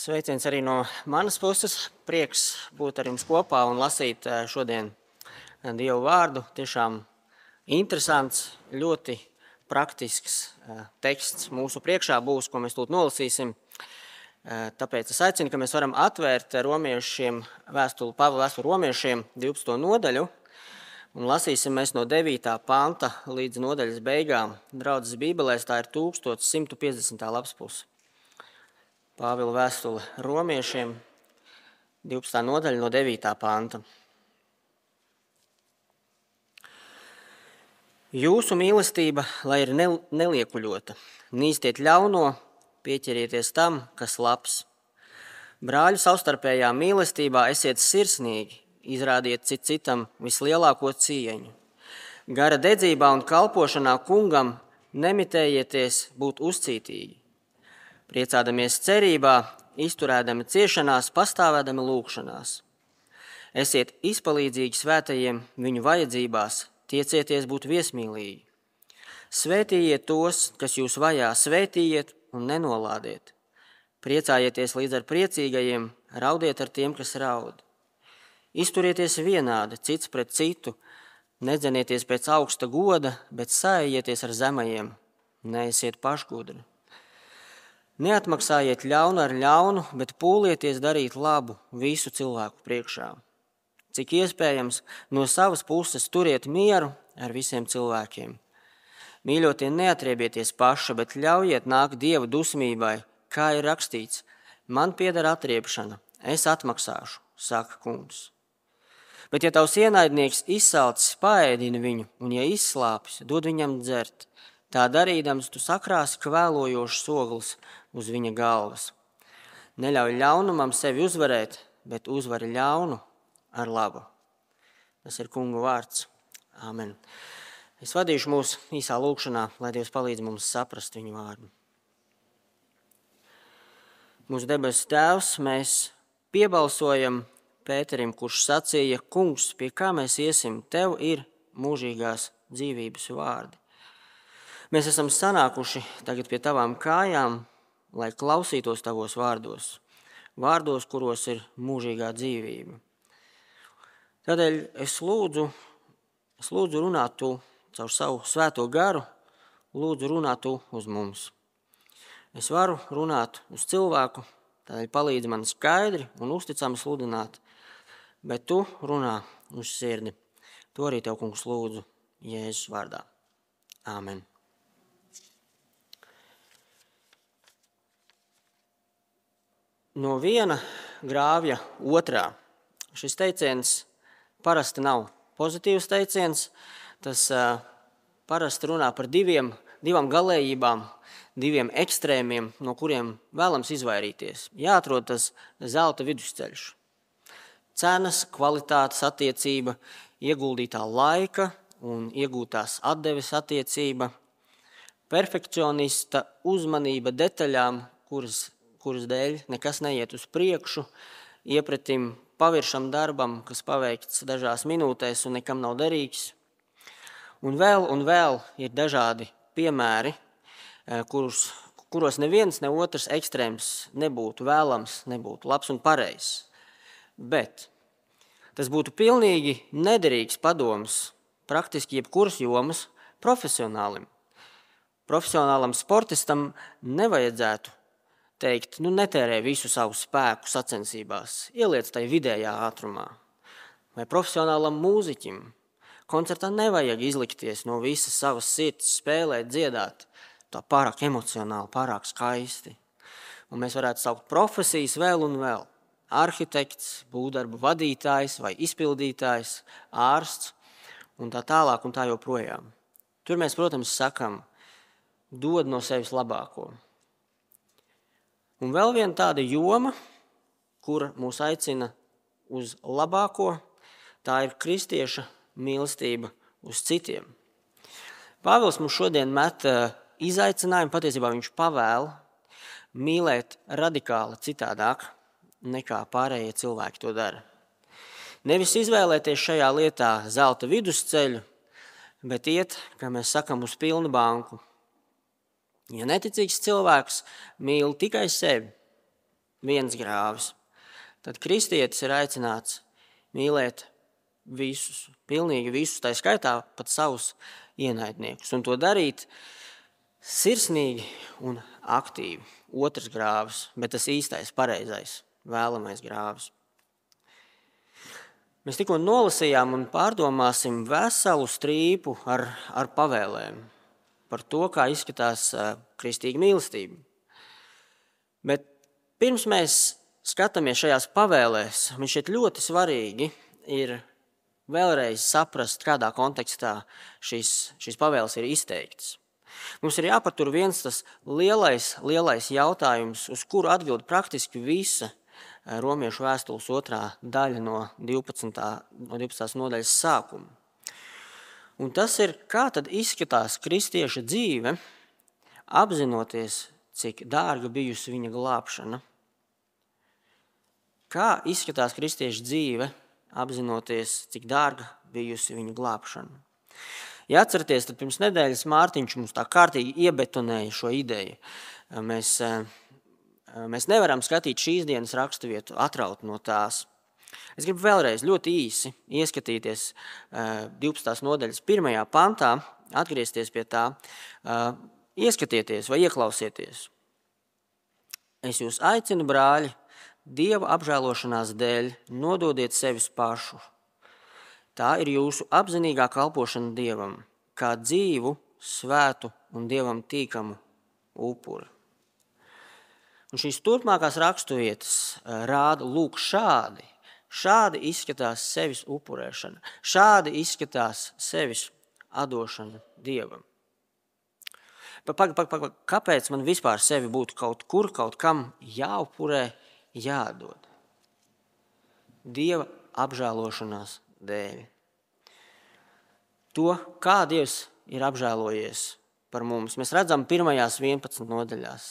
Sveiciens arī no manas puses. Prieks būt ar jums kopā un lasīt eh, šodien eh, Dievu vārdu. Tiešām interesants, ļoti praktisks eh, teksts mūsu priekšā būs, ko mēs tūlīt nolasīsim. Tāpēc es aicinu, ka mēs varam atvērt romiešiem vēstuli, Pāvila vēstuli romiešiem 12. nodaļu un lasīsim mēs no 9. panta līdz nodaļas beigām. Draudzes bībelēs tā ir 1150. lapspuse. Pāvila vēstule romiešiem, 12. nodaļa no 9. panta. Jūsu mīlestība, lai ir neliekuļota, nīstiet ļauno, pieķerieties tam, kas labs. Brāļu savstarpējā mīlestībā esiet sirsnīgi, izrādiet cit citam vislielāko cieņu. Gara dedzībā un kalpošanā kungam nemitējieties būt uzcītīgi priecādamies cerībā, izturēdami ciešanās, pastāvēdami lūgšanās. Esiet izpalīdzīgi svētajiem viņu vajadzībās, tiecieties būt viesmīlīgi. Svētījiet tos, kas jūs vajā, svētījiet un nenolādiet. Priecājieties līdz ar priecīgajiem, raudiet ar tiem, kas raud. Izturieties vienādi, cits pret citu, nedzenieties pēc augsta goda, bet sājieties ar zemajiem, neesiet pašgudri. Neatmaksājiet ļaunu ar ļaunu, bet pūlieties darīt labu visu cilvēku priekšā. Cik iespējams, no savas puses turiet mieru ar visiem cilvēkiem. Mīļotie, neatriebieties paši, bet ļaujiet nākt dieva dusmībai, kā ir rakstīts: Man pieder atriepšana, es atmaksāšu, saka kungs. Bet, ja tavs ienaidnieks izsalcis, paēdini viņu, un, ja izslāpis, dod viņam dzert, tā darīdams, tu sakrāsi kvēlojošs oglis uz viņa galvas. Neļauj ļaunumam sevi uzvarēt, bet uzvari ļaunu ar labu. Tas ir kungu vārds. Āmen. Es vadīšu mūsu īsā lūkšanā, lai Dievs palīdz mums saprast viņu vārdu. Mūsu debesu Tēvs, mēs piebalsojam Pēterim, kurš sacīja, Kungs, pie kā mēs iesim, tev ir mūžīgās dzīvības vārdi. Mēs esam sanākuši tagad pie tavām kājām, lai klausītos tavos vārdos, vārdos, kuros ir mūžīgā dzīvība. Tādēļ es lūdzu, es lūdzu runāt tu caur savu svēto garu, lūdzu runāt tu uz mums. Es varu runāt uz cilvēku, tādēļ palīdzi man skaidri un uzticami sludināt, bet tu runā uz sirdi. To arī tev, kungs, lūdzu Jēzus vārdā. Āmen. No viena grāvja otrā. Šis teiciens parasti nav pozitīvs teiciens. Tas parasti runā par diviem, divām galējībām, diviem ekstrēmiem, no kuriem vēlams izvairīties. Jāatrod tas zelta vidusceļš. Cenas, kvalitātes attiecība, ieguldītā laika un iegūtās atdeves attiecība, perfekcionista uzmanība detaļām, kuras kuras dēļ nekas neiet uz priekšu, iepratim paviršam darbam, kas paveikts dažās minūtēs un nekam nav derīgs. Un vēl un vēl ir dažādi piemēri, eh, kurus, kuros neviens ne otrs ekstrēms nebūtu vēlams, nebūtu labs un pareizs. Bet tas būtu pilnīgi nederīgs padoms praktiski jebkuras jomas profesionālim. Profesionālam sportistam nevajadzētu teikt, nu, netērē visu savu spēku sacensībās, ieliec tai vidējā ātrumā. Vai profesionālam mūziķim koncertā nevajag izlikties no visas savas sirds, spēlēt, dziedāt, tā pārāk emocionāli, pārāk skaisti. Un mēs varētu saukt profesijas vēl un vēl. Arhitekts, būvdarbu vadītājs vai izpildītājs, ārsts un tā tālāk un tā joprojām. Tur mēs, protams, sakam, dod no sevis labāko. Un vēl viena tāda joma, kur mūs aicina uz labāko, tā ir kristieša mīlestība uz citiem. Pāvils mums šodien met eh, izaicinājumu, patiesībā viņš pavēla mīlēt radikāli citādāk nekā pārējie cilvēki to dara. Nevis izvēlēties šajā lietā zelta vidusceļu, bet iet, kā mēs sakām, uz pilnu banku Ja neticīgs cilvēks mīl tikai sevi, viens grāvis. Tad kristietis ir aicināts mīlēt visus, pilnīgi visus, tā skaitā pat savus ienaidniekus, un to darīt sirsnīgi un aktīvi. Otrs grāvis, bet tas īstais, pareizais, vēlamais grāvis. Mēs tikko nolasījām un pārdomāsim veselu strīpu ar, ar pavēlēm par to, kā izskatās kristīga mīlestība. Bet pirms mēs skatāmies šajās pavēlēs, man šķiet ļoti svarīgi ir vēlreiz saprast, kādā kontekstā šīs, šīs pavēles ir izteiktas. Mums ir jāpatur viens tas lielais, lielais jautājums, uz kuru atbild praktiski visa Romiešu vēstules otrā daļa no 12. No 12. nodaļas sākuma. Un tas ir, kā tad izskatās kristieša dzīve, apzinoties, cik dārga bijusi viņa glābšana. Kā izskatās kristieša dzīve, apzinoties, cik dārga bijusi viņa glābšana. Ja atceraties, tad pirms nedēļas Mārtiņš mums tā kārtīgi iebetonēja šo ideju. Mēs Eh, mēs nevaram skatīt šīs dienas raksturvietu, atraut no tās. Es gribu vēlreiz ļoti īsi ieskatīties 12. Eh, nodaļas pirmajā pantā, atgriezties pie tā, ieskatieties vai ieklausieties. Es jūs aicinu, brāļi, Dieva apžēlošanās dēļ, nododiet sevis pašu. Tā ir jūsu apzinīgā kalpošana Dievam, kā dzīvu, svētu un Dievam tīkamu upuri. Un šīs turpmākās raksturvietas rāda lūk šādi. Šādi izskatās sevis upurēšana, šādi izskatās sevis atdošana Dievam. Pag, pag, pag, kāpēc man vispār sevi būtu kaut kur, kaut kam jāupurē, jādod? Dieva apžēlošanās dēļ. To, kā Dievs ir apžēlojies par mums. Mēs redzam, pirmajās 11 nodaļās.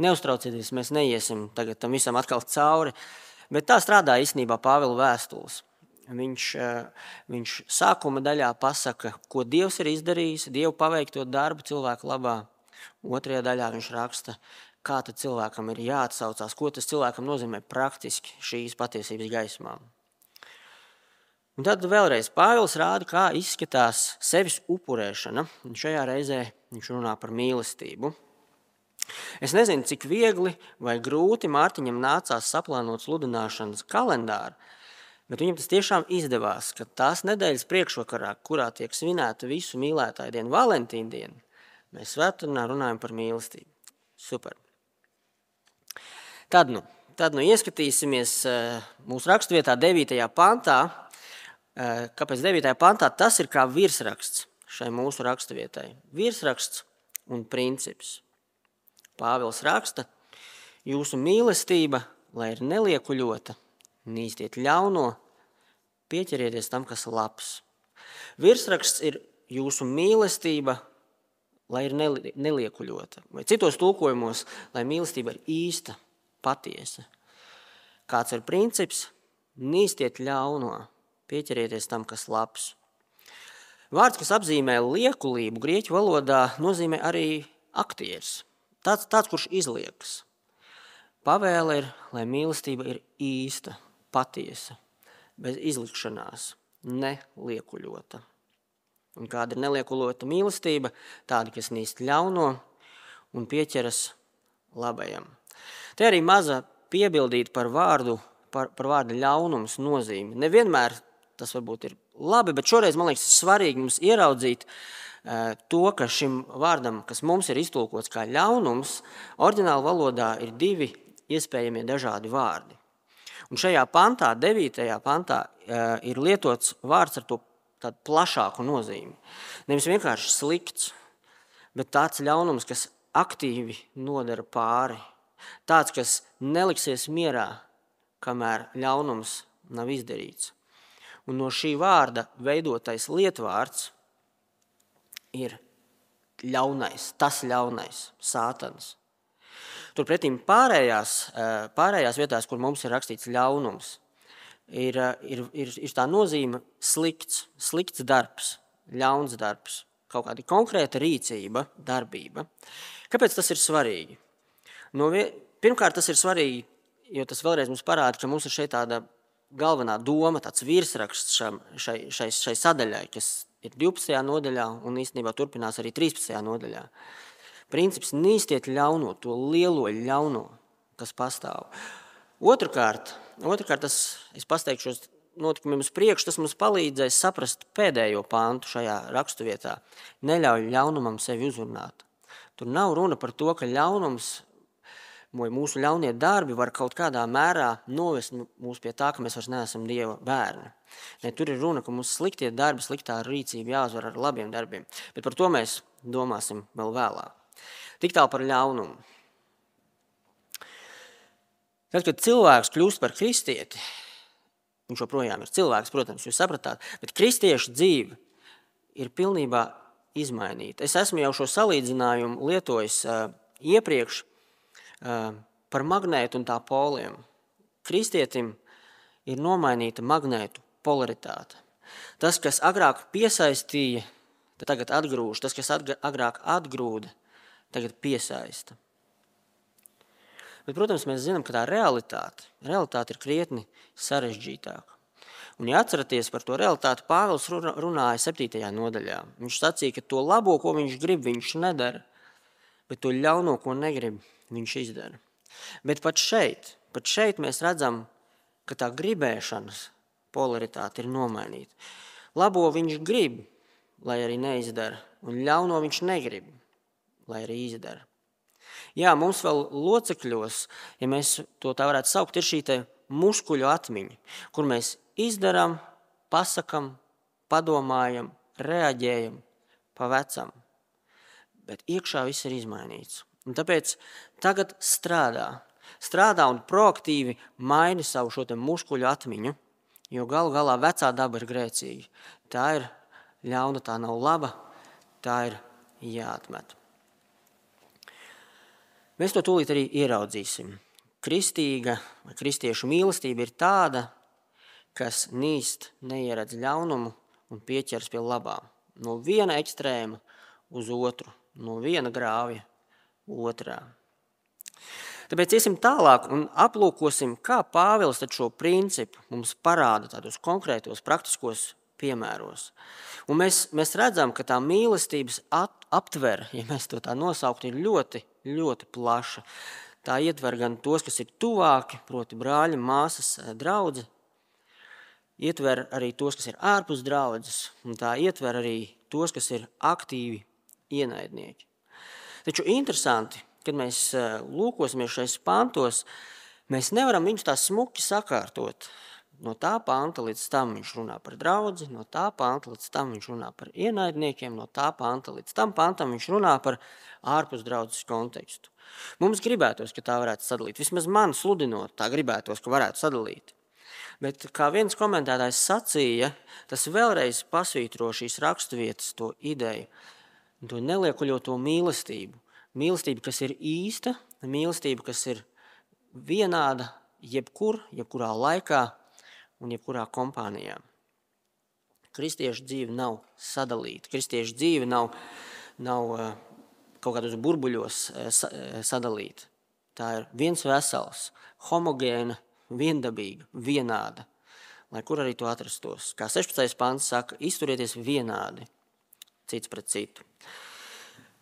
Neuztraucieties, mēs neiesim tagad tam visam atkal cauri. Bet tā strādā īstenībā Pāvila vēstules. Viņš, eh, viņš sākuma daļā pasaka, ko Dievs ir izdarījis, Dievu paveikto darbu cilvēku labā. Otrajā daļā viņš raksta, kā cilvēkam ir jāatsaucās, ko tas cilvēkam nozīmē praktiski šīs patiesības gaismā. Un tad vēlreiz Pāvils rāda, kā izskatās sevis upurēšana. Un šajā reizē viņš runā par mīlestību. Es nezinu, cik viegli vai grūti Mārtiņam nācās saplānot sludināšanas kalendāru, bet viņam tas tiešām izdevās, ka tās nedēļas priekšvakarā, kurā tiek svinēta visu mīlētāju dienu, Valentīna diena, mēs svētdienā runājam par mīlestību. Super. Tad nu, tad nu ieskatīsimies eh, mūsu raksturvietā, 9. pantā, Eh, kāpēc 9. pantā tas ir kā virsraksts šai mūsu raksturvietai. Virsraksts un princips. Pāvils raksta, jūsu mīlestība, lai ir neliekuļota, nīstiet ļauno, pieķerieties tam, kas ir labs. Virsraksts ir jūsu mīlestība, lai ir neliekuļota. Vai citos tulkojumos, lai mīlestība ir īsta, patiesa. Kāds ir princips? Nīstiet ļauno pieķerieties tam, kas labs. Vārds, kas apzīmē liekulību, grieķu valodā nozīmē arī aktieris. Tāds, tāds kurš izliekas. Pavēle ir, lai mīlestība ir īsta, patiesa, bez izlikšanās, neliekuļota. Un kāda ir neliekuļota mīlestība? Tāda, kas nīst ļauno un pieķeras labajam. Te arī maza piebildīt par vārdu, par, par vārdu ļaunums nozīmi. Nevienmēr tas varbūt ir labi, bet šoreiz man liekas svarīgi mums ieraudzīt eh, to, ka šim vārdam, kas mums ir iztulkots kā ļaunums, oriģināla valodā ir divi iespējamie dažādi vārdi. Un šajā pantā, 9. pantā, eh, ir lietots vārds ar to tādu plašāku nozīmi. Nevis vienkārši slikts, bet tāds ļaunums, kas aktīvi nodara pāri. Tāds, kas neliksies mierā, kamēr ļaunums nav izdarīts. Un no šī vārda veidotais lietvārds ir ļaunais, tas ļaunais, sātans. Turpretī pārējās, eh, pārējās vietās, kur mums ir rakstīts ļaunums, ir, eh, ir, ir, ir tā nozīme slikts, slikts darbs, ļauns darbs, kaut kāda konkrēta rīcība, darbība. Kāpēc tas ir svarīgi? No, pirmkārt, tas ir svarīgi jo tas vēlreiz mums parāda, ka mums ir šeit tāda galvenā doma, tāds virsraksts šam, šai, šai, šai sadaļai, kas ir 12. nodaļā un īstenībā turpinās arī 13. nodaļā. Princips nīstiet ļauno, to lielo ļauno, kas pastāv. Otrakārt, otrkārt tas, es pasteikšos notikumiem uz priekšu, tas mums palīdzēs saprast pēdējo pāntu šajā raksturvietā. Neļauj ļaunumam sevi uzrunāt. Tur nav runa par to, ka ļaunums vai mūsu ļaunie darbi var kaut kādā mērā novest mūs pie tā, ka mēs vairs neesam Dieva bērni. Ne, tur ir runa, ka mums sliktie darbi, sliktā rīcība jāuzvar ar labiem darbiem. Bet par to mēs domāsim vēl vēlāk. Tik tālu par ļaunumu. Tad, kad cilvēks kļūst par kristieti, viņš joprojām ir cilvēks, protams, jūs sapratāt, bet kristiešu dzīve ir pilnībā izmainīta. Es esmu jau šo salīdzinājumu lietojis uh, iepriekš par magnētu un tā poliem. Kristietim ir nomainīta magnētu polaritāte. Tas, kas agrāk piesaistīja, tagad atgrūž, tas, kas agrāk atgrūda, tagad piesaista. Bet, protams, mēs zinām, ka tā realitāte, realitāte ir krietni sarežģītāka. Un, ja atceraties par to realitāti, Pāvils runāja 7. nodaļā. Viņš sacīja, ka to labo, ko viņš grib, viņš nedara, bet to ļauno, ko negrib, viņš izdara. Bet pat šeit, pat šeit mēs redzam, ka tā gribēšanas polaritāte ir nomainīta. Labo viņš grib, lai arī neizdara, un ļauno viņš negrib, lai arī izdara. Jā, mums vēl locekļos, ja mēs to tā varētu saukt, ir šī muskuļu atmiņa, kur mēs izdarām, pasakām, padomājam, reaģējam pa vecam. Bet iekšā viss ir izmainīts. Un tāpēc tagad strādā. Strādā un proaktīvi maina savu šo muskuļu atmiņu, jo galu galā vecā daba ir grēcīga. Tā ir ļauna, tā nav laba, tā ir jāatmet. Mēs to tūlīt arī ieraudzīsim. Kristīga kristiešu mīlestība ir tāda, kas nīst, neieredz ļaunumu un pieķers pie labām. No viena ekstrēma uz otru, no viena grāvja otrā. Tāpēc iesim tālāk un aplūkosim, kā Pāvils šo principu mums parāda tādos konkrētos, praktiskos piemēros. Un mēs, mēs redzam, ka tā mīlestības at, aptver, ja mēs to tā nosauktu, ir ļoti ļoti plaša. Tā ietver gan tos, kas ir tuvāki, proti, brāļi, māsas, eh, draugi. Ietver arī tos, kas ir ārpus draudzes, un tā ietver arī tos, kas ir aktīvi ienaidnieki. Taču interesanti, kad mēs eh, lūkosimies šajos pantos, mēs nevaram viņus tā smuki sakārtot. No tā panta līdz tam viņš runā par draugu, no tā panta līdz tam viņš runā par ienaidniekiem, no tā panta līdz tam pantam viņš runā par ārpus draudzes kontekstu. Mums gribētos, ka tā varētu sadalīt. Vismaz man sludinot, tā gribētos, ka varētu sadalīt. Bet, kā viens komentētājs sacīja, tas vēlreiz pasvītro šīs raksturvietas, to ideju, to neliekuļoto mīlestību. Mīlestība, kas ir īsta, mīlestība, kas ir vienāda jebkur, jebkurā laikā un jebkurā kompānijā. Kristiešu dzīve nav sadalīta. Kristiešu dzīve nav, nav kaut kādos burbuļos eh, eh, sadalīta. Tā ir viens vesels, homogēna, viendabīga, vienāda. Lai kur arī to atrastos. Kā 16. pāns saka, izturieties vienādi cits pret citu.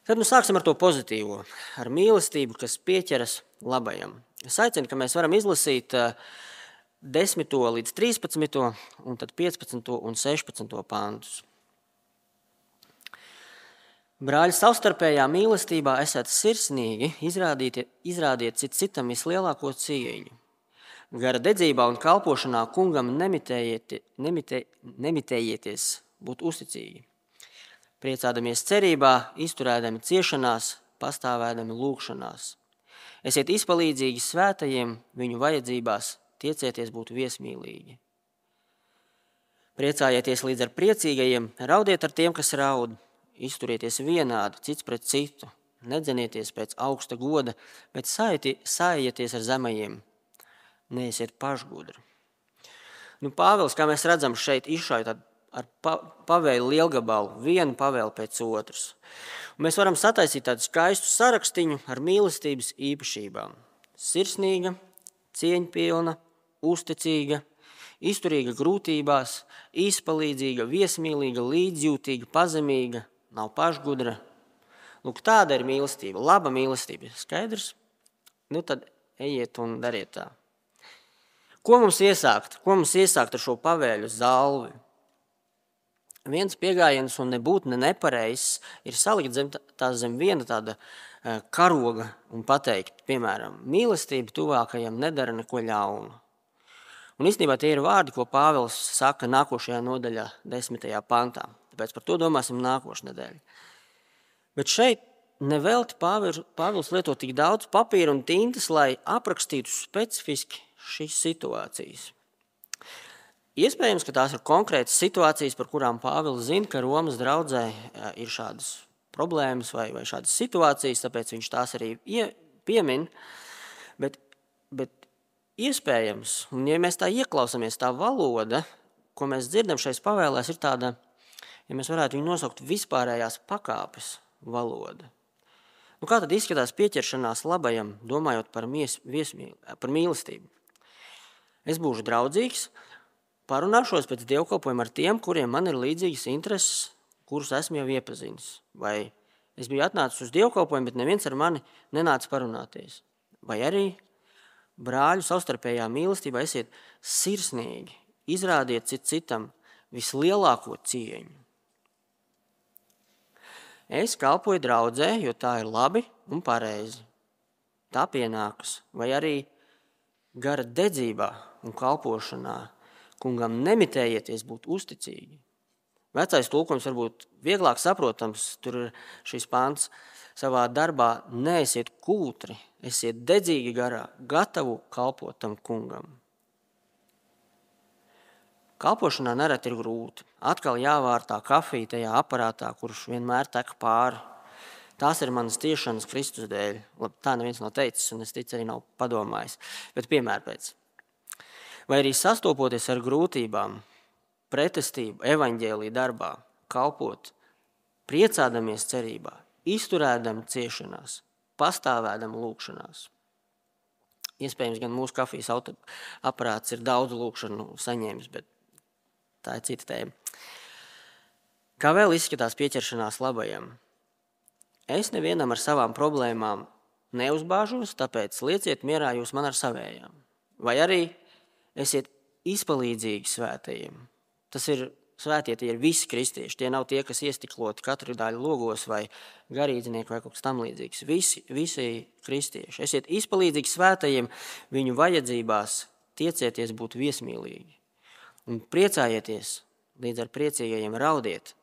Tad nu sāksim ar to pozitīvo, ar mīlestību, kas pieķeras labajam. Es aicinu, ka mēs varam izlasīt 10. Eh, līdz 13. un tad 15. un 16. pāntus. Brāļi, savstarpējā mīlestībā esat sirsnīgi, izrādiet, izrādiet cit citam vislielāko cieņu. Gara dedzībā un kalpošanā kungam nemitējiet, nemitē, nemitējieties būt uzticīgi. Priecādamies cerībā, izturēdami ciešanās, pastāvēdami lūgšanās. Esiet izpalīdzīgi svētajiem viņu vajadzībās, tiecieties būt viesmīlīgi. Priecājieties līdz ar priecīgajiem, raudiet ar tiem, kas raud izturieties vienādi cits pret citu, nedzenieties pēc augsta goda, bet sājieties ar zemajiem, neesiet pašgudri. Nu, Pāvils, kā mēs redzam, šeit izšauja ar pavēlu lielgabalu, vienu pavēlu pēc otras. Un mēs varam sataisīt tādu skaistu sarakstu ar mīlestības īpašībām. Sirsnīga, cieņpilna, uzticīga, izturīga grūtībās, izpalīdzīga, viesmīlīga, līdzjūtīga, pazemīga, nav pašgudra. Lūk, tāda ir mīlestība, laba mīlestība. Skaidrs? Nu tad ejiet un dariet tā. Ko mums iesākt? Ko mums iesākt ar šo pavēļu zalvi? Viens pieejams un nebūtu ne nepareizs ir salikt zem, tā, zem viena tāda uh, karoga un pateikt, piemēram, mīlestība tuvākajam nedara neko ļaunu. Un īstenībā tie ir vārdi, ko Pāvils saka nākošajā nodaļā, desmitajā pantā. Tāpēc par to domāsim nākošais nedēļa. Bet šeit nevelti Pāvils lieto tik daudz papīra un tintas, lai aprakstītu specifiski šīs situācijas. Iespējams, ka tās ir konkrētas situācijas, par kurām Pāvils zina, ka Romas draudzē ir šādas problēmas vai, vai šādas situācijas, tāpēc viņš tās arī piemin. Bet, bet iespējams, un ja mēs tā ieklausāmies, tā valoda, ko mēs dzirdam šais pavēlēs, ir tāda, ja mēs varētu viņu nosaukt vispārējās pakāpes valoda. Nu, kā tad izskatās pieķeršanās labajam, domājot par, mies, viesmīl, par mīlestību? Es būšu draudzīgs, parunāšos pēc dievkalpojuma ar tiem, kuriem man ir līdzīgas intereses, kurus esmu jau iepazinis. Vai es biju atnācis uz dievkalpojumu, bet neviens ar mani nenāca parunāties. Vai arī brāļu savstarpējā mīlestībā esiet sirsnīgi, izrādiet cit citam vislielāko cieņu. Es kalpoju draudzē, jo tā ir labi un pareizi. Tā pienākas, vai arī gara dedzībā un kalpošanā kungam nemitējieties būt uzticīgi. Vecais tulkojums varbūt vieglāk saprotams, tur ir šis pāns savā darbā neesiet kūtri, esiet dedzīgi garā, gatavu kalpot tam kungam. Kalpošanā nereti ir grūti. Atkal jāvārtā kafija tajā aparātā, kurš vienmēr tek pāri. Tās ir manas tiešanas Kristus dēļ. Labi, tā neviens nav teicis, un es ticu, arī nav padomājis. Bet piemēram pēc vai arī sastopoties ar grūtībām, pretestību, evaņģēlīja darbā, kalpot, priecādamies cerībā, izturēdam ciešanās, pastāvēdam lūkšanās. Iespējams, gan mūsu kafijas aparāts ir daudz lūkšanu saņēmis, bet tā ir cita tēma. Kā vēl izskatās pieķeršanās labajam? Es nevienam ar savām problēmām neuzbāžos, tāpēc lieciet mierā jūs man ar savējām. Vai arī esiet izpalīdzīgi svētajiem. Tas ir svētie, tie ir visi kristieši. Tie nav tie, kas iestikloti katru daļu logos vai garīdznieki vai kaut kas tamlīdzīgs. Visi, visi kristieši. Esiet izpalīdzīgi svētajiem viņu vajadzībās, tiecieties būt viesmīlīgi. Un priecājieties, līdz ar priecīgajiem raudiet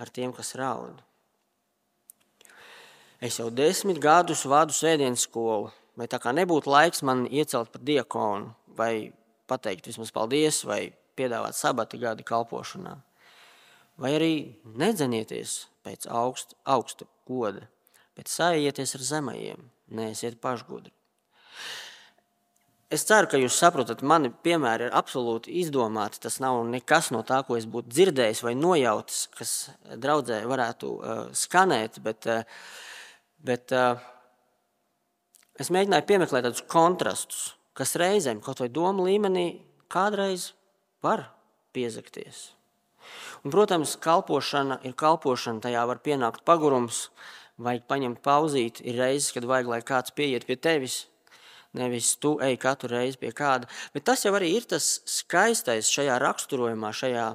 ar tiem, kas raud. Es jau desmit gadus vadu sēdienas skolu, vai tā kā nebūtu laiks man iecelt par diakonu vai pateikt vismaz paldies vai piedāvāt sabati gadi kalpošanā. Vai arī nedzenieties pēc augst, augsta goda, bet sājieties ar zemajiem, neesiet pašgudri. Es ceru, ka jūs saprotat, mani piemēri ir absolūti izdomāti. Tas nav nekas no tā, ko es būtu dzirdējis vai nojautis, kas draudzē varētu uh, skanēt, bet, uh, bet uh, es mēģināju piemeklēt tādus kontrastus kas reizēm, kaut vai domu līmenī, kādreiz var piezakties. Un, protams, kalpošana ir kalpošana, tajā var pienākt pagurums, vajag paņemt pauzīt. Ir reizes, kad vajag, lai kāds pieiet pie tevis, nevis tu ej katru reizi pie kāda. Bet tas jau arī ir tas skaistais šajā raksturojumā, šajā,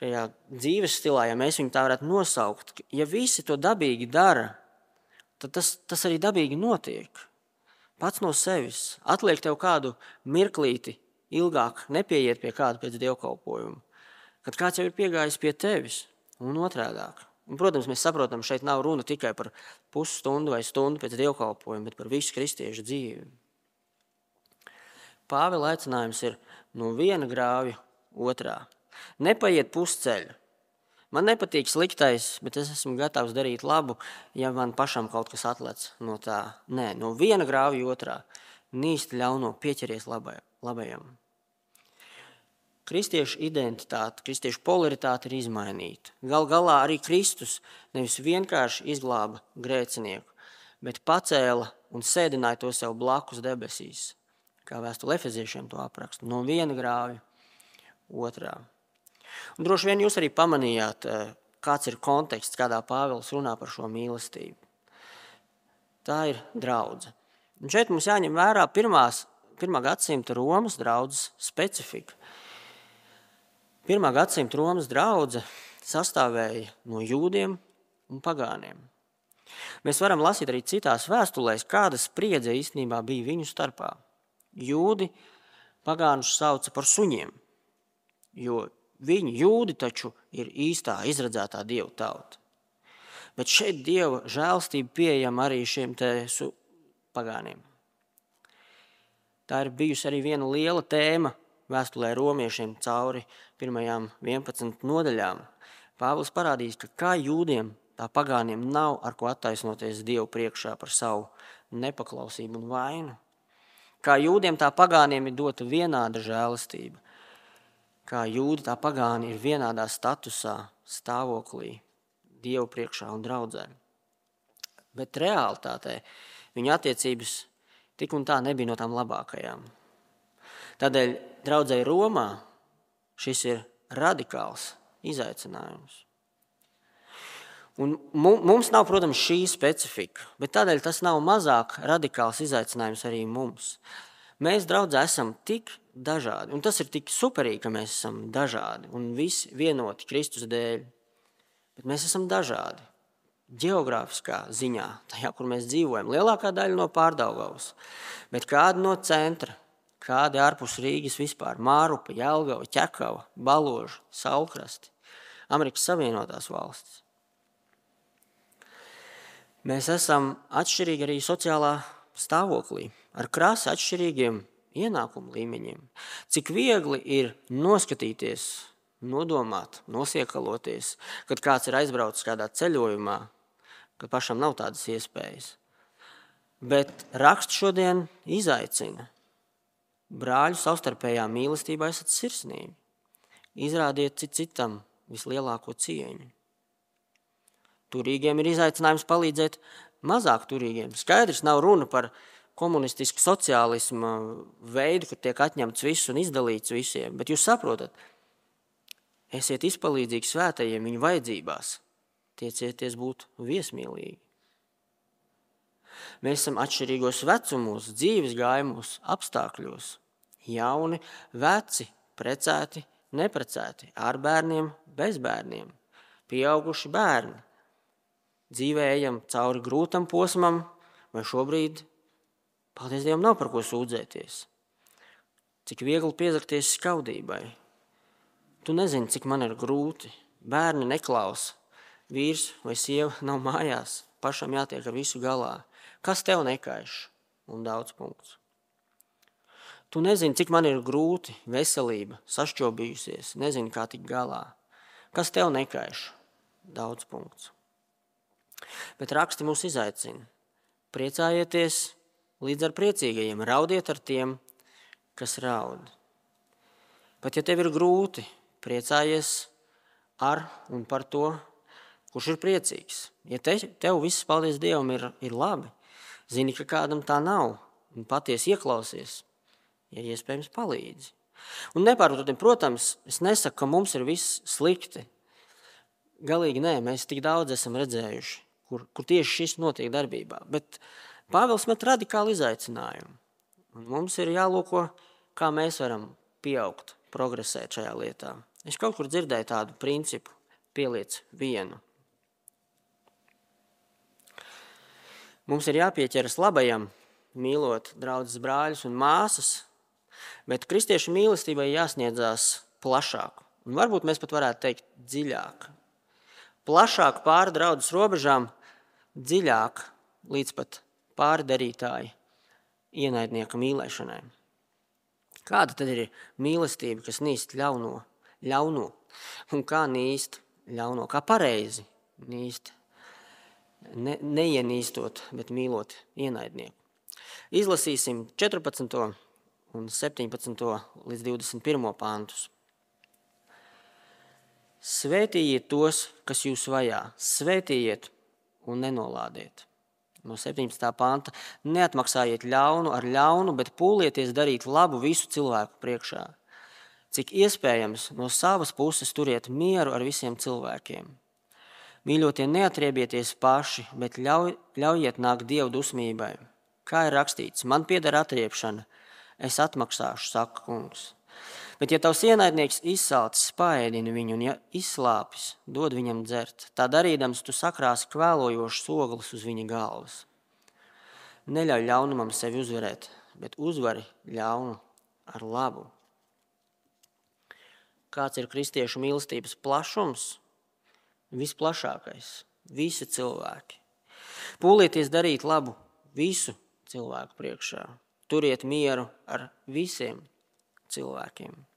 šajā dzīves stilā, ja mēs viņu tā varētu nosaukt. Ja visi to dabīgi dara, tad tas, tas arī dabīgi notiek pats no sevis. Atliek tev kādu mirklīti, ilgāk nepieiet pie kāda pēc dievkalpojuma. Kad kāds jau ir piegājis pie tevis un otrādāk. Un, protams, mēs saprotam, šeit nav runa tikai par pusstundu vai stundu pēc dievkalpojuma, bet par visu kristiešu dzīvi. Pāvila aicinājums ir no viena grāvja otrā. Nepaiet pusceļu, Man nepatīk sliktais, bet es esmu gatavs darīt labu, ja man pašam kaut kas atlec no tā. Nē, no viena grāvja otrā. Nīsti ļauno, pieķeries labai, labajam. Kristiešu identitāte, kristiešu polaritāte ir izmainīta. Gal galā arī Kristus nevis vienkārši izglāba grēcinieku, bet pacēla un sēdināja to sev blakus debesīs. kā vēstule efeziešiem to apraksta, no viena grāvja otrā. Un droši vien jūs arī pamanījāt, eh, kāds ir konteksts, kādā Pāvils runā par šo mīlestību. Tā ir draudzene. Un šeit mums jāņem vērā pirmās, pirmā gadsimta Romas draudzes specifika. Pirmā gadsimta Romas draudzene sastāvēja no jūdiem un pagāniem. Mēs varam lasīt arī citās vēstulēs, kāda spriedze īstenībā bija viņu starpā. Jūdi pagānus sauca par suņiem, jo viņi jūdi taču ir īstā izredzētā dievu tauta. Bet šeit dieva žēlstība pieejama arī šiem pagāniem. Tā ir bijusi arī viena liela tēma vēstulē romiešiem cauri pirmajām 11 nodaļām. Pāvils parādīs, ka kā jūdiem, tā pagāniem nav ar ko attaisnoties Dievu priekšā par savu nepaklausību un vainu. Kā jūdiem, tā pagāniem ir dota vienāda žēlastība. Kā jūdi, tā pagāni ir vienādā statusā, stāvoklī, Dievu priekšā un draudzē. Bet realitātē viņa attiecības tik un tā nebija no tām labākajām. Tādēļ draudzēji Romā šis ir radikāls izaicinājums. Un mums nav, protams, šī specifika, bet tādēļ tas nav mazāk radikāls izaicinājums arī mums. Mēs, draugi, esam tik dažādi, un tas ir tik superīgi, ka mēs esam dažādi un visi vienoti Kristus dēļ. Bet mēs esam dažādi. Geogrāfiskā ziņā, tajā, kur mēs dzīvojam, lielākā daļa no pārdaugavas, bet kāda no centra, kādi ārpus Rīgas vispār - Mārupa, Jelgava, Ķekava, Baloža, Saulkrasti, Amerikas Savienotās valstis. Mēs esam atšķirīgi arī sociālā stāvoklī, ar krāsa atšķirīgiem ienākumu līmeņiem. Cik viegli ir noskatīties, nodomāt, nosiekaloties, kad kāds ir aizbraucis kādā ceļojumā, kad pašam nav tādas iespējas. Bet raksts šodien izaicina brāļu savstarpējā mīlestībā esat sirsnīgi. Izrādiet cit citam vislielāko cieņu. Turīgiem ir izaicinājums palīdzēt mazāk turīgiem. Skaidrs, nav runa par komunistisku sociālismu veidu, kur tiek atņemts viss un izdalīts visiem. Bet jūs saprotat, esiet izpalīdzīgi svētajiem viņu vajadzībās, tiecieties būt viesmīlīgi. Mēs esam atšķirīgos vecumos, dzīves gājumos, apstākļos jauni, veci, precēti, neprecēti, ar bērniem, bez bērniem, pieauguši bērni. Dzīvē ejam cauri grūtam posmam, vai šobrīd, paldies Dievam, nav par ko sūdzēties. Cik viegli piezakties skaudībai. Tu nezini, cik man ir grūti. Bērni neklausa, vīrs vai sieva nav mājās, pašam jātiek ar visu galā. Kas tev nekaiš? Un daudz punktu. Tu nezini, cik man ir grūti, veselība, sašķobījusies, nezini, kā tikt galā. Kas tev nekaiš? Daudz punkts. Bet raksti mūs izaicina. Priecājieties līdz ar priecīgajiem, raudiet ar tiem, kas raud. Pat ja tev ir grūti, priecājies ar un par to, kurš ir priecīgs. Ja te, tev viss, paldies Dievam, ir, ir labi, zini, ka kādam tā nav un patiesi ieklausies ja iespējams, palīdzi. Un nepārprotam, protams, es nesaku, ka mums ir viss slikti. Galīgi nē, mēs tik daudz esam redzējuši, kur, kur tieši šis notiek darbībā. Bet Pāvils met radikālu izaicinājumu. Un mums ir jālūko, kā mēs varam pieaugt, progresēt šajā lietā. Es kaut kur dzirdēju tādu principu, pieliec vienu. Mums ir jāpieķeras labajam, mīlot draugus brāļus un māsas, Bet kristiešu mīlestībai jāsniedzās plašāk, un varbūt mēs pat varētu teikt dziļāk. Plašāk pāri draudzes robežām, dziļāk līdz pat pārdarītāji ienaidnieka mīlēšanai. Kāda tad ir mīlestība, kas nīst ļauno, ļauno? un kā nīst ļauno, kā pareizi nīst, ne, neienīstot, bet mīlot ienaidnieku? Izlasīsim 14 un 17. līdz 21. pāntus. Svētījiet tos, kas jūs vajā, svētījiet un nenolādiet. No 17. panta. Neatmaksājiet ļaunu ar ļaunu, bet pūlieties darīt labu visu cilvēku priekšā. Cik iespējams, no savas puses turiet mieru ar visiem cilvēkiem. Mīļotie, neatriebieties paši, bet ļauj, ļaujiet nākt dievu dusmībai. Kā ir rakstīts, man pieder atriepšana, es atmaksāšu, saka kungs. Bet, ja tavs ienaidnieks izsalcis, paēdini viņu, un ja izslāpis, dod viņam dzert, tā darīdams, tu sakrāsi kvēlojošus oglus uz viņa galvas. Neļauj ļaunumam sevi uzvarēt, bet uzvari ļaunu ar labu. Kāds ir kristiešu mīlestības plašums? Visplašākais, visi cilvēki. Pūlieties darīt labu visu cilvēku priekšā. Turiet mieru ar visiem cilvēkiem.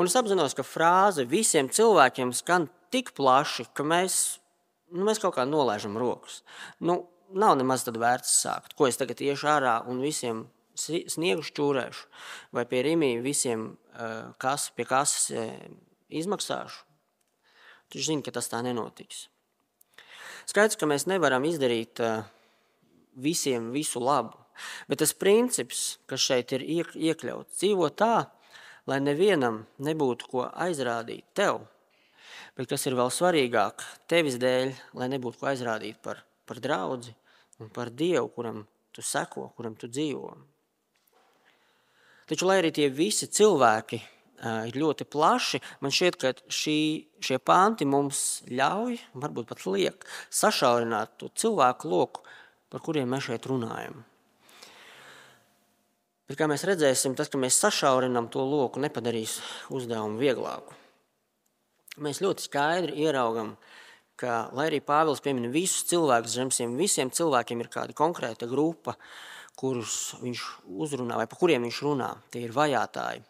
Un es apzinos, ka frāze visiem cilvēkiem skan tik plaši, ka mēs, nu, mēs kaut kā nolaižam rokas. Nu, nav nemaz vērts sākt. Ko es tagad iešu ārā un visiem sniegu šķūrēšu, vai pie rīmī visiem kas, pie kases izmaksāšu. Taču zini, ka tas tā nenotiks. Skaidrs, ka mēs nevaram izdarīt visiem visu labu, bet tas princips, kas šeit ir iekļauts, dzīvo tā, lai nevienam nebūtu ko aizrādīt tev, bet kas ir vēl svarīgāk, tevis dēļ, lai nebūtu ko aizrādīt par, par draugu un par Dievu, kuram tu seko, kuram tu dzīvo. Taču, lai arī tie visi cilvēki uh, ir ļoti plaši, man šķiet, ka šī, šie panti mums ļauj, varbūt pat liek, sašaurināt to cilvēku loku, par kuriem mēs šeit runājam. Bet, kā mēs redzēsim, tas, ka mēs sašaurinām to loku, nepadarīs uzdevumu vieglāku. Mēs ļoti skaidri ieraugam, ka, lai arī Pāvils piemina visus cilvēkus zem šiem visiem cilvēkiem, ir kāda konkrēta grupa, kurus viņš uzrunā vai par kuriem viņš runā. Tie ir vajātāji,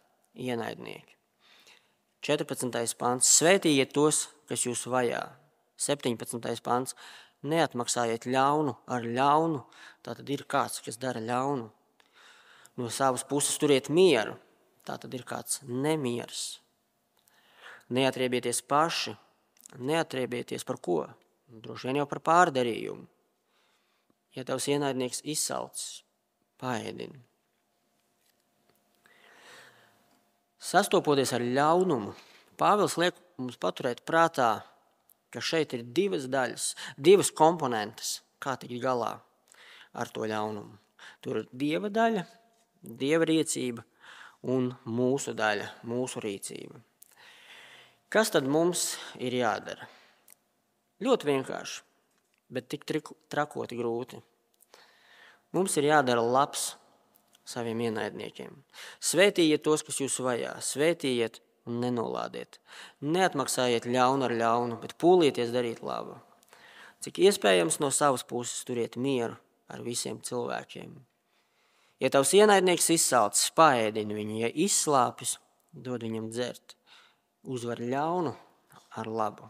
ienaidnieki. 14. pāns. Svētījiet tos, kas jūs vajā. 17. pāns. Neatmaksājiet ļaunu ar ļaunu. Tā tad ir kāds, kas dara ļaunu no savas puses turiet mieru. Tā tad ir kāds nemieris. Neatriebieties paši, neatriebieties par ko? Droši vien jau par pārdarījumu. Ja tavs ienaidnieks izsalcis, paēdini. Sastopoties ar ļaunumu, Pāvils liek mums paturēt prātā, ka šeit ir divas daļas, divas komponentes, kā tikt galā ar to ļaunumu. Tur ir dieva daļa Dieva rīcība un mūsu daļa, mūsu rīcība. Kas tad mums ir jādara? Ļoti vienkārši, bet tik trakoti grūti. Mums ir jādara labs saviem ienaidniekiem. Svētījiet tos, kas jūs vajā, svētījiet un nenolādiet. Neatmaksājiet ļaunu ar ļaunu, bet pūlieties darīt labu. Cik iespējams no savas puses turiet mieru ar visiem cilvēkiem. Ja tavs ienaidnieks izsalcis, paēdini viņu, ja izslāpis, dod viņam dzert. Uzvar ļaunu ar labu.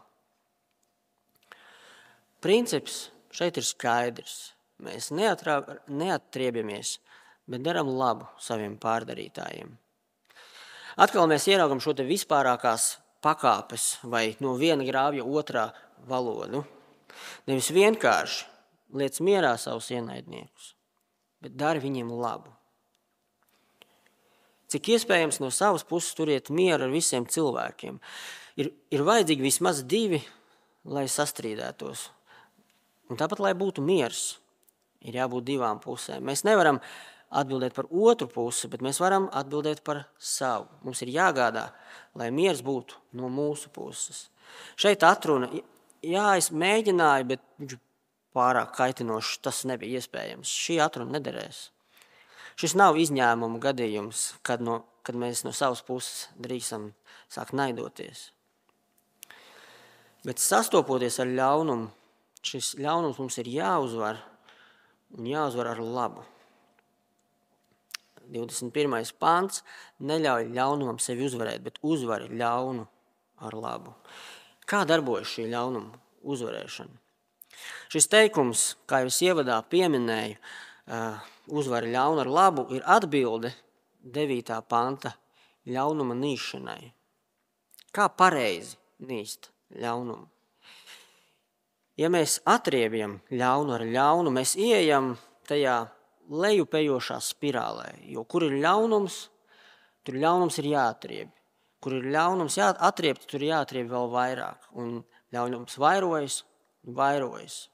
Princips šeit ir skaidrs. Mēs neatriebamies, bet darām labu saviem pārdarītājiem. Atkal mēs ieraugam šo vispārākās pakāpes vai no viena grāvja otrā valodu. Nevis vienkārši liec mierā savus ienaidniekus, bet dari viņiem labu. Cik iespējams no savas puses turiet mieru ar visiem cilvēkiem. Ir, ir vajadzīgi vismaz divi, lai sastrīdētos. Un tāpat, lai būtu miers, ir jābūt divām pusēm. Mēs nevaram atbildēt par otru pusi, bet mēs varam atbildēt par savu. Mums ir jāgādā, lai miers būtu no mūsu puses. Šeit atruna, jā, es mēģināju, bet viņš pārāk kaitinošs, tas nebija iespējams. Šī atruna nederēs. Šis nav izņēmuma gadījums, kad, no, kad mēs no savas puses drīkstam sākt naidoties. Bet sastopoties ar ļaunumu, šis ļaunums mums ir jāuzvar un jāuzvar ar labu. 21. pāns neļauj ļaunumam sevi uzvarēt, bet uzvar ļaunu ar labu. Kā darbojas šī ļaunuma uzvarēšana? Šis teikums, kā jau es ievadā pieminēju, uzvar ļaunu ar labu, ir atbilde 9. panta ļaunuma nīšanai. Kā pareizi nīst ļaunumu? ja mēs atriebjam ļaunu ar ļaunu, mēs ieejam tajā lejupējošā spirālē. Jo kur ir ļaunums, tur ļaunums ir jāatrieb. Kur ir ļaunums jāatrieb, tur jāatrieb vēl vairāk. Un ļaunums vairojas vairojas.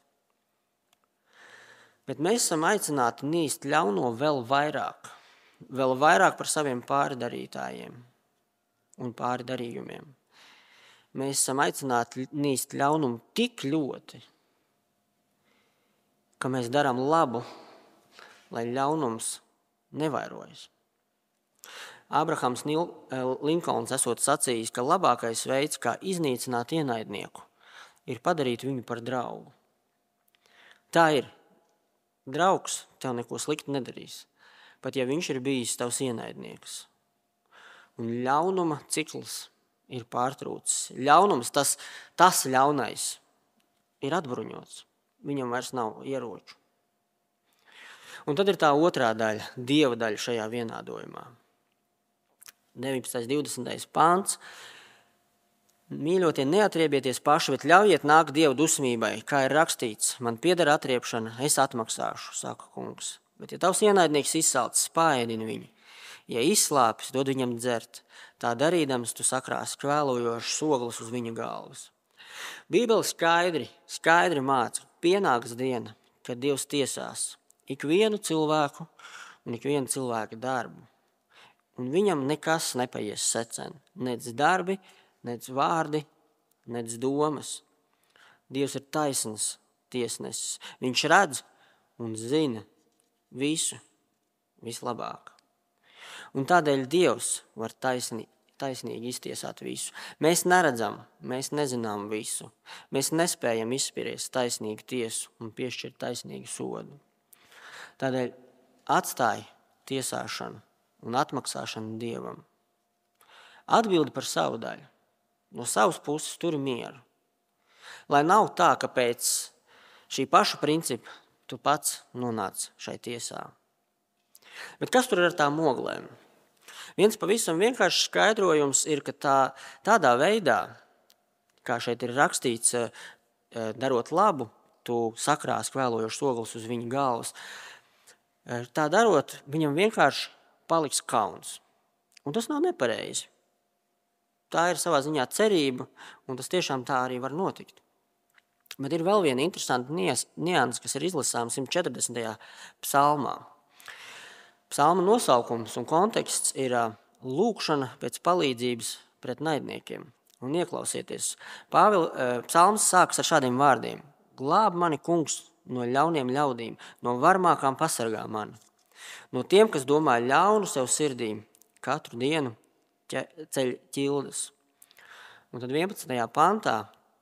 Bet mēs esam aicināti nīst ļauno vēl vairāk, vēl vairāk par saviem pārdarītājiem un pārdarījumiem. Mēs esam aicināti nīst ļaunumu tik ļoti, ka mēs darām labu lai ļaunums nevairojas. Abrahams eh, Linkolns esot sacījis, ka labākais veids, kā iznīcināt ienaidnieku, ir padarīt viņu par draugu. Tā ir. Draugs tev neko sliktu nedarīs, pat ja viņš ir bijis tavs ienaidnieks. Un ļaunuma cikls ir pārtrūcis. Ļaunums, tas, tas ļaunais, ir atbruņots. Viņam vairs nav ieroču. Un tad ir tā otrā daļa, dieva daļa šajā vienādojumā. 19. un 20. pāns. Mīļotie, neatriebieties paši, bet ļaujiet nākt dievu dusmībai, kā ir rakstīts. Man pieder atriepšana, es atmaksāšu, saka kungs. Bet, ja tavs ienaidnieks izsalcis, spāēdini viņu. Ja izslāpis, dod viņam dzert. Tā darīdams, tu sakrās kvēlojošas ogles uz viņa galvas. Bībeli skaidri, skaidri māca, pienāks diena, kad Dievs tiesās ikvienu cilvēku un ikvienu cilvēku darbu. Un viņam nekas nepaies secen. Nec darbi, nec vārdi, nec domas. Dievs ir taisns tiesnesis. Viņš redz un zina visu vislabāk. Un tādēļ Dievs var taisni, taisnīgi iztiesāt visu. Mēs neredzam, mēs nezinām visu. Mēs nespējam izspiest taisnīgu tiesu un piešķirt taisnīgu sodu. Tādēļ atstāj tiesāšanu un atmaksāšanu dievam. Atbildi par savu daļu. No savas puses tur mieru. Lai nav tā, ka pēc šī paša principa tu pats nonāc šai tiesā. Bet kas tur ir ar tām oglēm? Viens pavisam vienkāršs skaidrojums ir, ka tā, tādā veidā, kā šeit ir rakstīts, eh, darot labu, tu sakrās kvēlojošas ogles uz viņa galvas. Tā darot, viņam vienkārši paliks kauns. Un tas nav nepareizi. Tā ir savā ziņā cerība, un tas tiešām tā arī var notikt. Bet ir vēl viena interesanta nianses, kas ir izlasāms 140. psalmā. Psalma nosaukums un konteksts ir lūkšana pēc palīdzības pret naidniekiem. Un ieklausieties, Pāvils psalms sākas ar šādiem vārdiem: Glāb mani, kungs, no ļauniem ļaudīm, no varmākām pasargā mani. No tiem, kas domā ļaunu sev sirdī, katru dienu ceļ ķildes. Un tad 11. pantā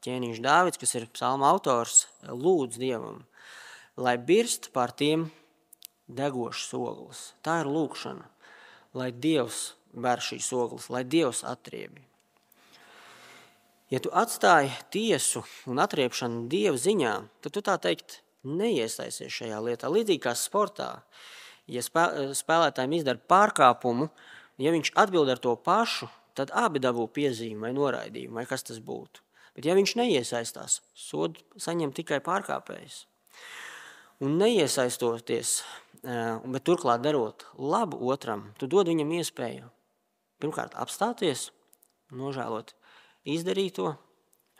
ķēniņš Dāvids, kas ir psalma autors, lūdz Dievam, lai birst pār tiem degošas ogles. Tā ir lūkšana, lai Dievs bēr šīs ogles, lai Dievs atriebi. Ja tu atstāji tiesu un atriepšanu Dieva ziņā, tad tu tā teikt neiesaisties šajā lietā. Līdzīgi kā sportā, ja spēlētājiem izdara pārkāpumu, ja viņš atbild ar to pašu, tad abi dabū piezīmi vai noraidījumu, vai kas tas būtu. Bet ja viņš neiesaistās, sodu saņem tikai pārkāpējs. Un neiesaistoties, bet turklāt darot labu otram, tu dod viņam iespēju pirmkārt apstāties, nožēlot izdarīto,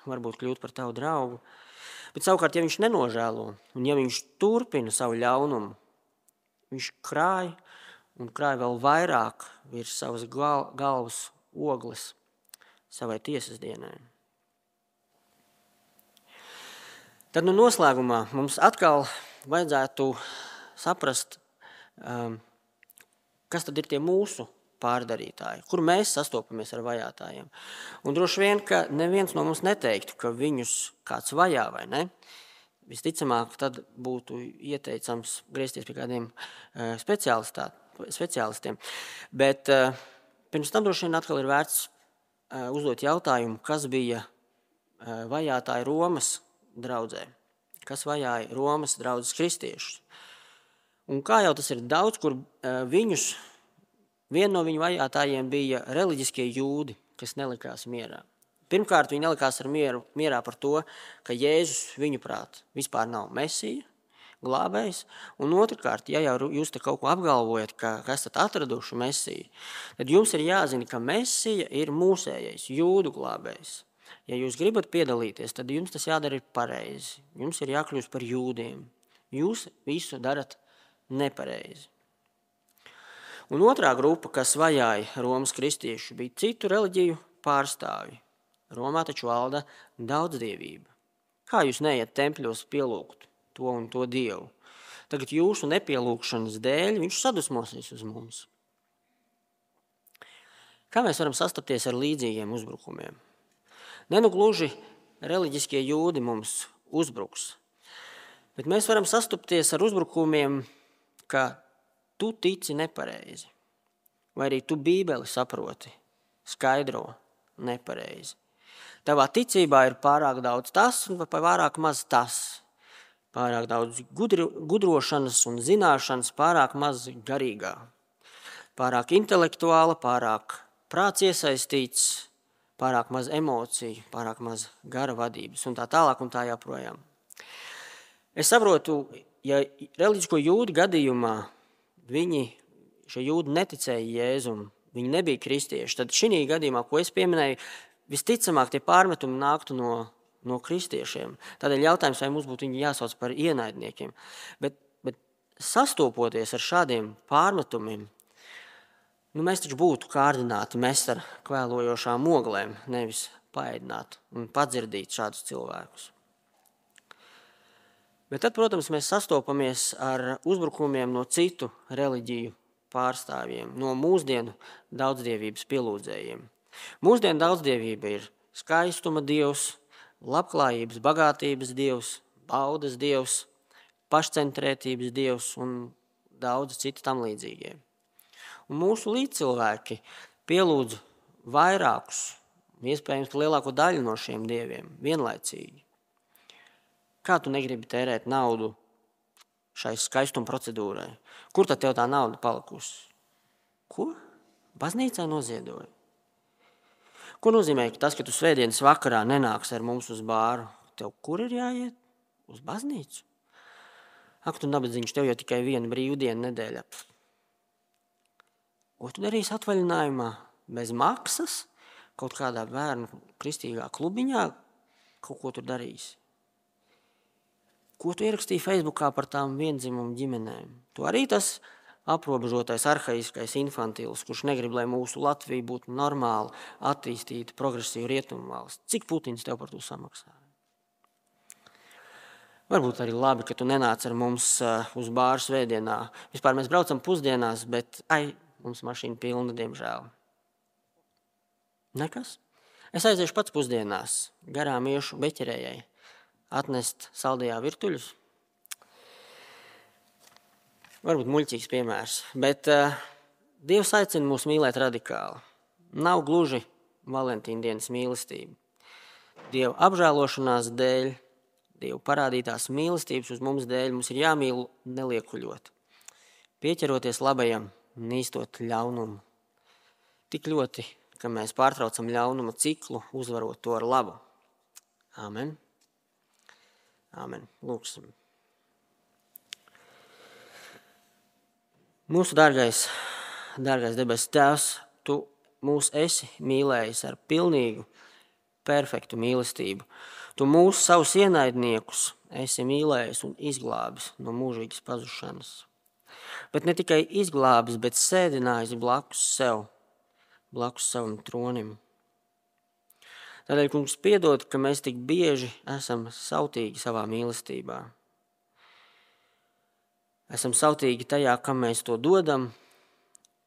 varbūt kļūt par tavu draugu, Bet savukārt, ja viņš nenožēlo un ja viņš turpina savu ļaunumu, viņš krāj un krāj vēl vairāk virs savas gal galvas ogles savai tiesas dienai. Tad nu noslēgumā mums atkal vajadzētu saprast, um, kas tad ir tie mūsu pārdarītāji, kur mēs sastopamies ar vajātajiem. Un droši vien, ka neviens no mums neteiktu, ka viņus kāds vajā vai ne. Visticamāk, tad būtu ieteicams griezties pie kādiem uh, speciālistiem. Bet uh, pirms tam droši vien atkal ir vērts uh, uzdot jautājumu, kas bija vajātāji Romas draudzē, kas vajāja Romas draudzes kristiešus. Un kā jau tas ir daudz, kur viņus Viena no viņu vajātājiem bija reliģiskie jūdi, kas nelikās mierā. Pirmkārt, viņi nelikās mieru, mierā par to, ka Jēzus viņuprāt vispār nav mesija, glābējs. Un otrkārt, ja jau jūs te kaut ko apgalvojat, ka, esat atraduši mesiju, tad jums ir jāzina, ka mesija ir mūsējais, jūdu glābējs. Ja jūs gribat piedalīties, tad jums tas jādara pareizi. Jums ir jākļūst par jūdiem. Jūs visu darat nepareizi. Un otrā grupa, kas vajāja Romas kristiešu, bija citu reliģiju pārstāvji. Romā taču valda daudzdievība. Kā jūs neiet tempļos pielūgt to un to dievu? Tagad jūsu nepielūgšanas dēļ viņš sadusmosies uz mums. Kā mēs varam sastapties ar līdzīgiem uzbrukumiem? Ne nu gluži reliģiskie jūdi mums uzbruks, bet mēs varam sastapties ar uzbrukumiem, ka tu tici nepareizi, vai arī tu bībeli saproti, skaidro nepareizi. Tavā ticībā ir pārāk daudz tas un pārāk maz tas. Pārāk daudz gudri, gudrošanas un zināšanas, pārāk maz garīgā. Pārāk intelektuāla, pārāk prāts iesaistīts, pārāk maz emociju, pārāk maz gara vadības un tā tālāk un tā joprojām. Es saprotu, ja reliģisko jūdu gadījumā viņi, šie jūdi neticēja Jēzum, viņi nebija kristieši, tad šī gadījumā, ko es pieminēju, visticamāk tie pārmetumi nāktu no, no kristiešiem. Tādēļ jautājums, vai mums būtu jāsauc par ienaidniekiem. Bet, bet sastopoties ar šādiem pārmetumiem, nu, mēs taču būtu kārdināti mest ar kvēlojošām oglēm, nevis paēdināt un padzirdīt šādus cilvēkus. Bet tad, protams, mēs sastopamies ar uzbrukumiem no citu reliģiju pārstāvjiem, no mūsdienu daudzdievības pielūdzējiem. Mūsdienu daudzdevība ir skaistuma dievs, labklājības, bagātības dievs, baudas dievs, pašcentrētības dievs un daudz citu tam līdzīgie. Un mūsu līdzcilvēki pielūdz vairākus, iespējams, lielāko daļu no šiem dieviem vienlaicīgi. Kā tu negribi tērēt naudu šai skaistuma procedūrai? Kur tad tev tā nauda palikusi? Ko? Baznīcā noziedoja. Ko nozīmē tas, ka tu svētdienas vakarā nenāks ar mums uz bāru? Tev kur ir jāiet? Uz baznīcu. Ak, tu nabadzīgs, tev jau tikai viena brīvdiena nedēļā. Ko tu darīsi atvaļinājumā? Bez maksas, kaut kādā bērnu kristīgā klubiņā, kaut ko tur darīsi. Ko tu ierakstīji Facebookā par tām vienzimumu ģimenēm? Tu arī tas ir aprobežotais, arhaiskais infantils, kurš negrib, lai mūsu Latvija būtu normāla, attīstīta, progresīva rietumu valsts. Cik Putins tev par to samaksā? Varbūt arī labi, ka tu nenāc ar mums uh, uz bāru svētdienā. Vispār mēs braucam pusdienās, bet ai, mums mašīna pilna, diemžēl. Nekas. Es aiziešu pats pusdienās, garām iešu beķerējai, atnest saldajā virtuļus, varbūt muļķīgs piemērs, bet uh, Dievs aicina mūs mīlēt radikāli. Nav gluži Valentīna dienas mīlestība. Dieva apžēlošanās dēļ, Dieva parādītās mīlestības uz mums dēļ mums ir jāmīl neliekuļot. Pieķeroties labajam, nīstot ļaunumu. Tik ļoti, ka mēs pārtraucam ļaunuma ciklu, uzvarot to ar labu. Āmen. Āmen. Lūksim. Mūsu dārgais, dārgais debesu Tēvs, Tu mūs esi mīlējis ar pilnīgu, perfektu mīlestību. Tu mūsu savus ienaidniekus esi mīlējis un izglābis no mūžīgas pazušanas. Bet ne tikai izglābis, bet sēdinājis blakus sev, blakus savam tronim. Tādēļ, kungs, piedod, ka mēs tik bieži esam sautīgi savā mīlestībā. Esam sautīgi tajā, kam mēs to dodam,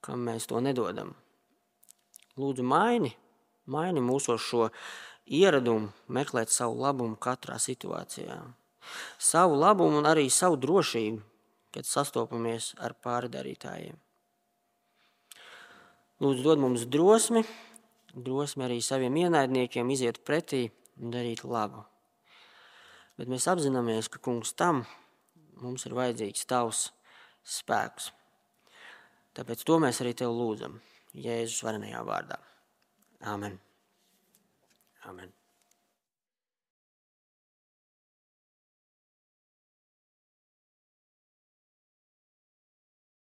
kam mēs to nedodam. Lūdzu, maini, maini mūsu šo ieradumu meklēt savu labumu katrā situācijā. Savu labumu un arī savu drošību, kad sastopamies ar pārdarītājiem. Lūdzu, dod mums drosmi, drosmi arī saviem ienaidniekiem iziet pretī un darīt labu. Bet mēs apzināmies, ka kungs tam mums ir vajadzīgs tavs spēks. Tāpēc to mēs arī tev lūdzam Jēzus varenajā vārdā. Āmen! Amen.